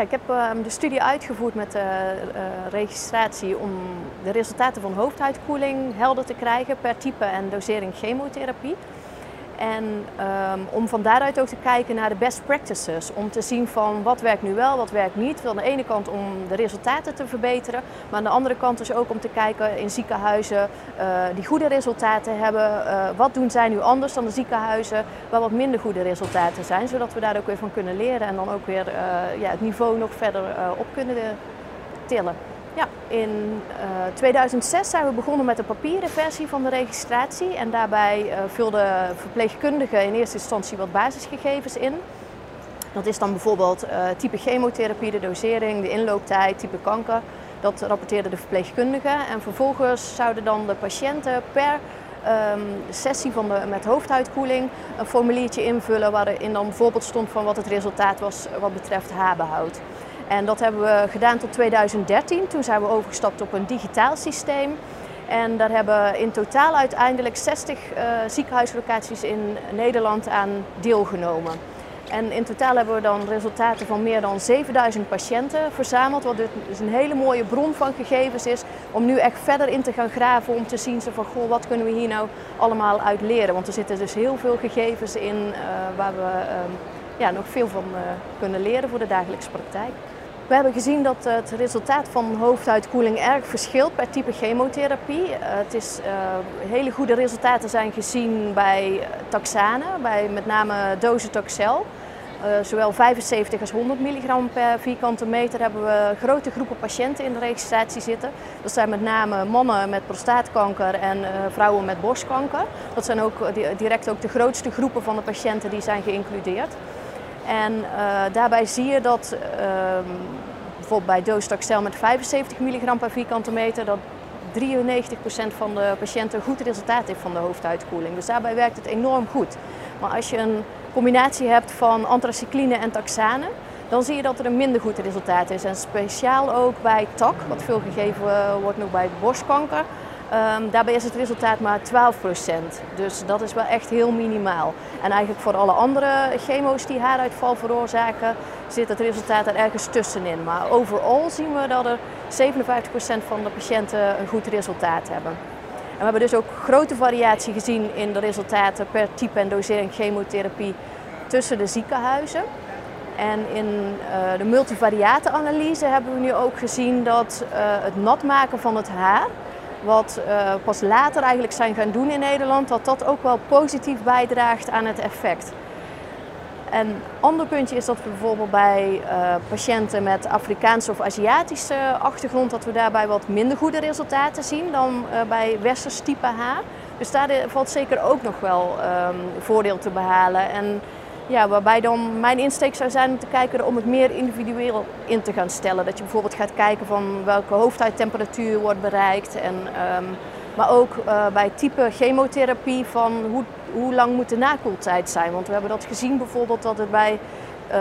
Ik heb ehm, de studie uitgevoerd met de eh, registratie om de resultaten van hoofdhuidkoeling helder te krijgen per type en dosering chemotherapie. En um, om van daaruit ook te kijken naar de best practices. Om te zien van wat werkt nu wel, wat werkt niet. Aan de ene kant om de resultaten te verbeteren. Maar aan de andere kant dus ook om te kijken in ziekenhuizen uh, die goede resultaten hebben. Uh, wat doen zij nu anders dan de ziekenhuizen waar wat minder goede resultaten zijn. Zodat we daar ook weer van kunnen leren. En dan ook weer uh, ja, het niveau nog verder op kunnen tillen. Ja, in uh, eh, 2006 zijn we begonnen met de papieren versie van de registratie. En daarbij uh, vulden verpleegkundigen in eerste instantie wat basisgegevens in. Dat is dan bijvoorbeeld uh, type chemotherapie, de dosering, de inlooptijd, type kanker. Dat rapporteerden de verpleegkundigen. En vervolgens zouden dan de patiënten per um, sessie van de, met hoofdhuidkoeling een formuliertje invullen waarin dan bijvoorbeeld stond van wat het resultaat was wat betreft haarbehoud. En dat hebben we gedaan tot 2013. Toen zijn we overgestapt op een digitaal systeem. En daar hebben in totaal uiteindelijk 60 uh, eh, ziekenhuislocaties in Nederland aan deelgenomen. En in totaal hebben we dan resultaten van meer dan 7000 patiënten verzameld, wat dus een hele mooie bron van gegevens is om nu echt verder in te gaan graven om te zien van goh, wat kunnen we hier nou allemaal uit leren. Want er zitten dus heel veel gegevens in uh, waar we uh, ja, nog veel van uh, kunnen leren voor de dagelijkse praktijk. We hebben gezien dat het resultaat van hoofduitkoeling erg verschilt per type chemotherapie. Eh, het is, uh, hele goede resultaten zijn gezien bij taxane, bij met name docetaxel. Uh, zowel 75 als 100 milligram per vierkante meter hebben we grote groepen patiënten in de registratie zitten. Dat zijn met name mannen met prostaatkanker en vrouwen met borstkanker. Dat zijn ook direct ook de grootste groepen van de patiënten die zijn geïncludeerd. En uh, daarbij zie je dat uh, bijvoorbeeld bij doostaxel met 75 milligram per vierkante meter, dat 93% van de patiënten een goed resultaat heeft van de hoofduitkoeling. Dus daarbij werkt het enorm goed. Maar als je een combinatie hebt van anthracycline en taxane, dan zie je dat er een minder goed resultaat is. En speciaal ook bij TAC, wat veel gegeven wordt nog bij borstkanker, Um, daarbij is het resultaat maar 12% Dus dat is wel echt heel minimaal. En eigenlijk voor alle andere chemo's die haaruitval veroorzaken, zit het resultaat er ergens tussenin. Maar overal zien we dat er 57% van de patiënten een goed resultaat hebben. En we hebben dus ook grote variatie gezien in de resultaten per type en dosering chemotherapie tussen de ziekenhuizen. En in uh, de multivariate-analyse hebben we nu ook gezien dat uh, het nat maken van het haar wat uh, pas later eigenlijk zijn gaan doen in Nederland, dat dat ook wel positief bijdraagt aan het effect. Een ander puntje is dat we bijvoorbeeld bij uh, patiënten met Afrikaanse of Aziatische achtergrond, dat we daarbij wat minder goede resultaten zien dan uh, bij westers type H. Dus daar valt zeker ook nog wel um, voordeel te behalen. En ja, waarbij dan mijn insteek zou zijn om te kijken om het meer individueel in te gaan stellen. Dat je bijvoorbeeld gaat kijken van welke hoofdhuidtemperatuur wordt bereikt. En, um, maar ook uh, bij type chemotherapie van hoe, hoe lang moet de nakoeltijd zijn. Want we hebben dat gezien bijvoorbeeld dat het bij uh,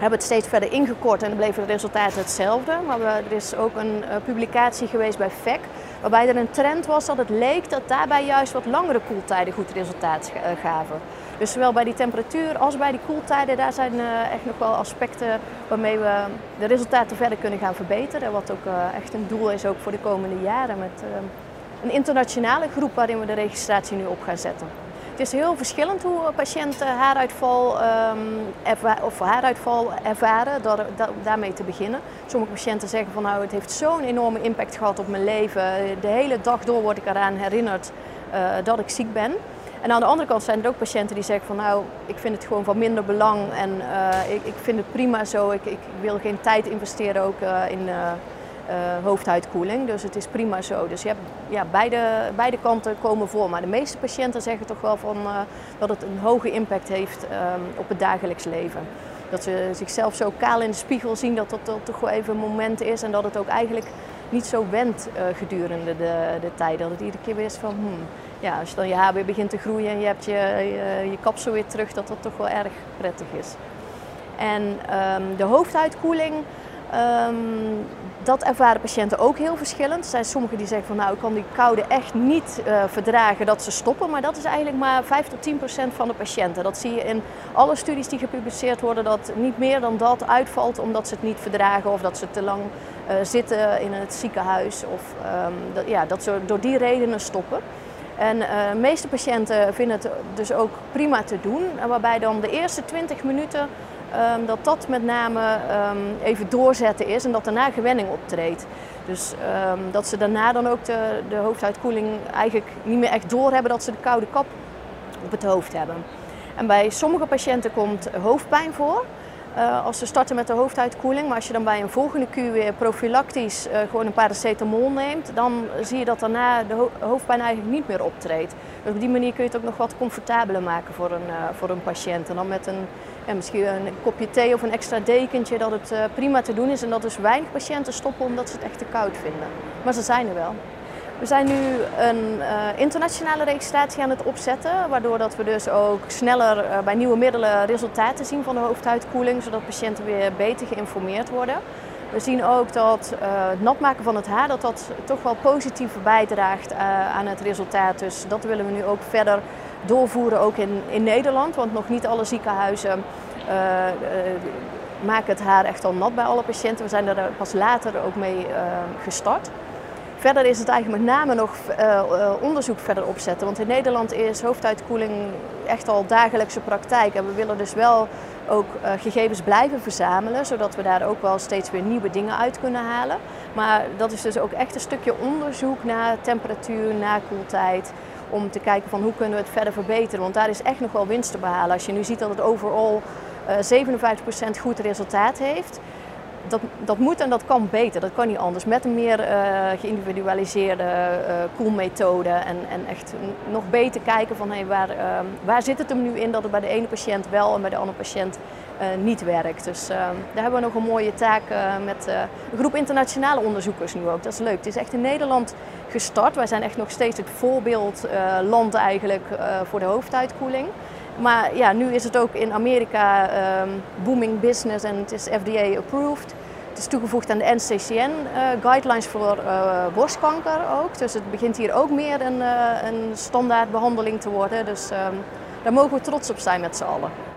hebben het steeds verder ingekort en bleven de resultaten hetzelfde. Maar er is ook een uh, publicatie geweest bij FEC waarbij er een trend was dat het leek dat daarbij juist wat langere koeltijden goed resultaat gaven. Dus zowel bij die temperatuur als bij die koeltijden, daar zijn uh, echt nog wel aspecten waarmee we de resultaten verder kunnen gaan verbeteren. Wat ook uh, echt een doel is ook voor de komende jaren met een internationale groep waarin we de registratie nu op gaan zetten. Het is heel verschillend hoe patiënten haaruitval, um, of haaruitval ervaren, da daarmee te beginnen. Sommige patiënten zeggen van nou het heeft zo'n enorme impact gehad op mijn leven. De hele dag door word ik eraan herinnerd dat ik ziek ben. En aan de andere kant zijn er ook patiënten die zeggen van nou, ik vind het gewoon van minder belang en uh, ik, ik, vind het prima zo. Ik, ik wil geen tijd investeren ook in hoofdhuidkoeling, dus het is prima zo. Dus je hebt, ja, beide, beide kanten komen voor, maar de meeste patiënten zeggen toch wel van, dat het een hoge impact heeft um, op het dagelijks leven. Dat ze zichzelf zo kaal in de spiegel zien dat dat, toch wel even een moment is en dat het ook eigenlijk niet zo wendt gedurende de, de tijd. Dat het iedere keer weer is van hmm, ja, als je dan je haar weer begint te groeien en je hebt je, je, je kapsel weer terug, dat dat toch wel erg prettig is. En um, de hoofduitkoeling Ehm, dat ervaren patiënten ook heel verschillend. Er zijn sommigen die zeggen van nou ik kan die koude echt niet uh, verdragen dat ze stoppen. Maar dat is eigenlijk maar 5 tot 10 procent van de patiënten. Dat zie je in alle studies die gepubliceerd worden dat niet meer dan dat uitvalt omdat ze het niet verdragen of dat ze te lang uh, zitten in het ziekenhuis. Of um, dat, ja, dat ze door die redenen stoppen. En de meeste patiënten vinden het dus ook prima te doen. Waarbij dan de eerste 20 minuten um, dat dat met name um, even doorzetten is en dat daarna gewenning optreedt. Dus um, dat ze daarna dan ook de, de eigenlijk niet meer echt doorhebben dat ze de koude kap op het hoofd hebben. En bij sommige patiënten komt hoofdpijn voor. Uh, als ze starten met de hoofduitkoeling, maar als je dan bij een volgende kuur weer profilactisch uh, gewoon een paracetamol neemt, dan zie je dat daarna de ho hoofdpijn eigenlijk niet meer optreedt. Dus op die manier kun je het ook nog wat comfortabeler maken voor een, uh, voor een patiënt. En dan met een, ja, misschien een kopje thee of een extra dekentje, dat het prima te doen is en dat dus weinig patiënten stoppen omdat ze het echt te koud vinden. Maar ze zijn er wel. We zijn nu een uh, internationale registratie aan het opzetten, waardoor dat we dus ook sneller uh, bij nieuwe middelen resultaten zien van de hoofdhuidkoeling, zodat patiënten weer beter geïnformeerd worden. We zien ook dat het nat maken van het haar dat dat toch wel positief bijdraagt aan het resultaat. Dus dat willen we nu ook verder doorvoeren, ook in, in Nederland, want nog niet alle ziekenhuizen maken het haar echt al nat bij alle patiënten. We zijn er pas later ook mee gestart. Verder is het eigenlijk met name nog onderzoek verder opzetten. Want in Nederland is hoofduitkoeling echt al dagelijkse praktijk. En we willen dus wel ook gegevens blijven verzamelen, zodat we daar ook wel steeds weer nieuwe dingen uit kunnen halen. Maar dat is dus ook echt een stukje onderzoek naar temperatuur, naar koeltijd. Om te kijken van hoe kunnen we het verder verbeteren. Want daar is echt nog wel winst te behalen. Als je nu ziet dat het overal 57% goed resultaat heeft dat, dat moet en dat kan beter, dat kan niet anders. Met een meer uh, geïndividualiseerde uh, koelmethode en, en echt nog beter kijken van hey, waar, uh, waar zit het hem nu in dat het bij de ene patiënt wel en bij de andere patiënt niet werkt. Dus daar hebben we nog een mooie taak met een groep internationale onderzoekers nu ook. Dat is leuk. Het is echt in Nederland gestart. Wij zijn echt nog steeds het voorbeeldland eigenlijk voor de hoofduitkoeling. Maar ja, nu is het ook in Amerika um, booming business en het is FDA approved. Het is toegevoegd aan de NCCN guidelines voor borstkanker ook. Dus het begint hier ook meer een, uh, een standaardbehandeling te worden. Dus um, daar mogen we trots op zijn met z'n allen.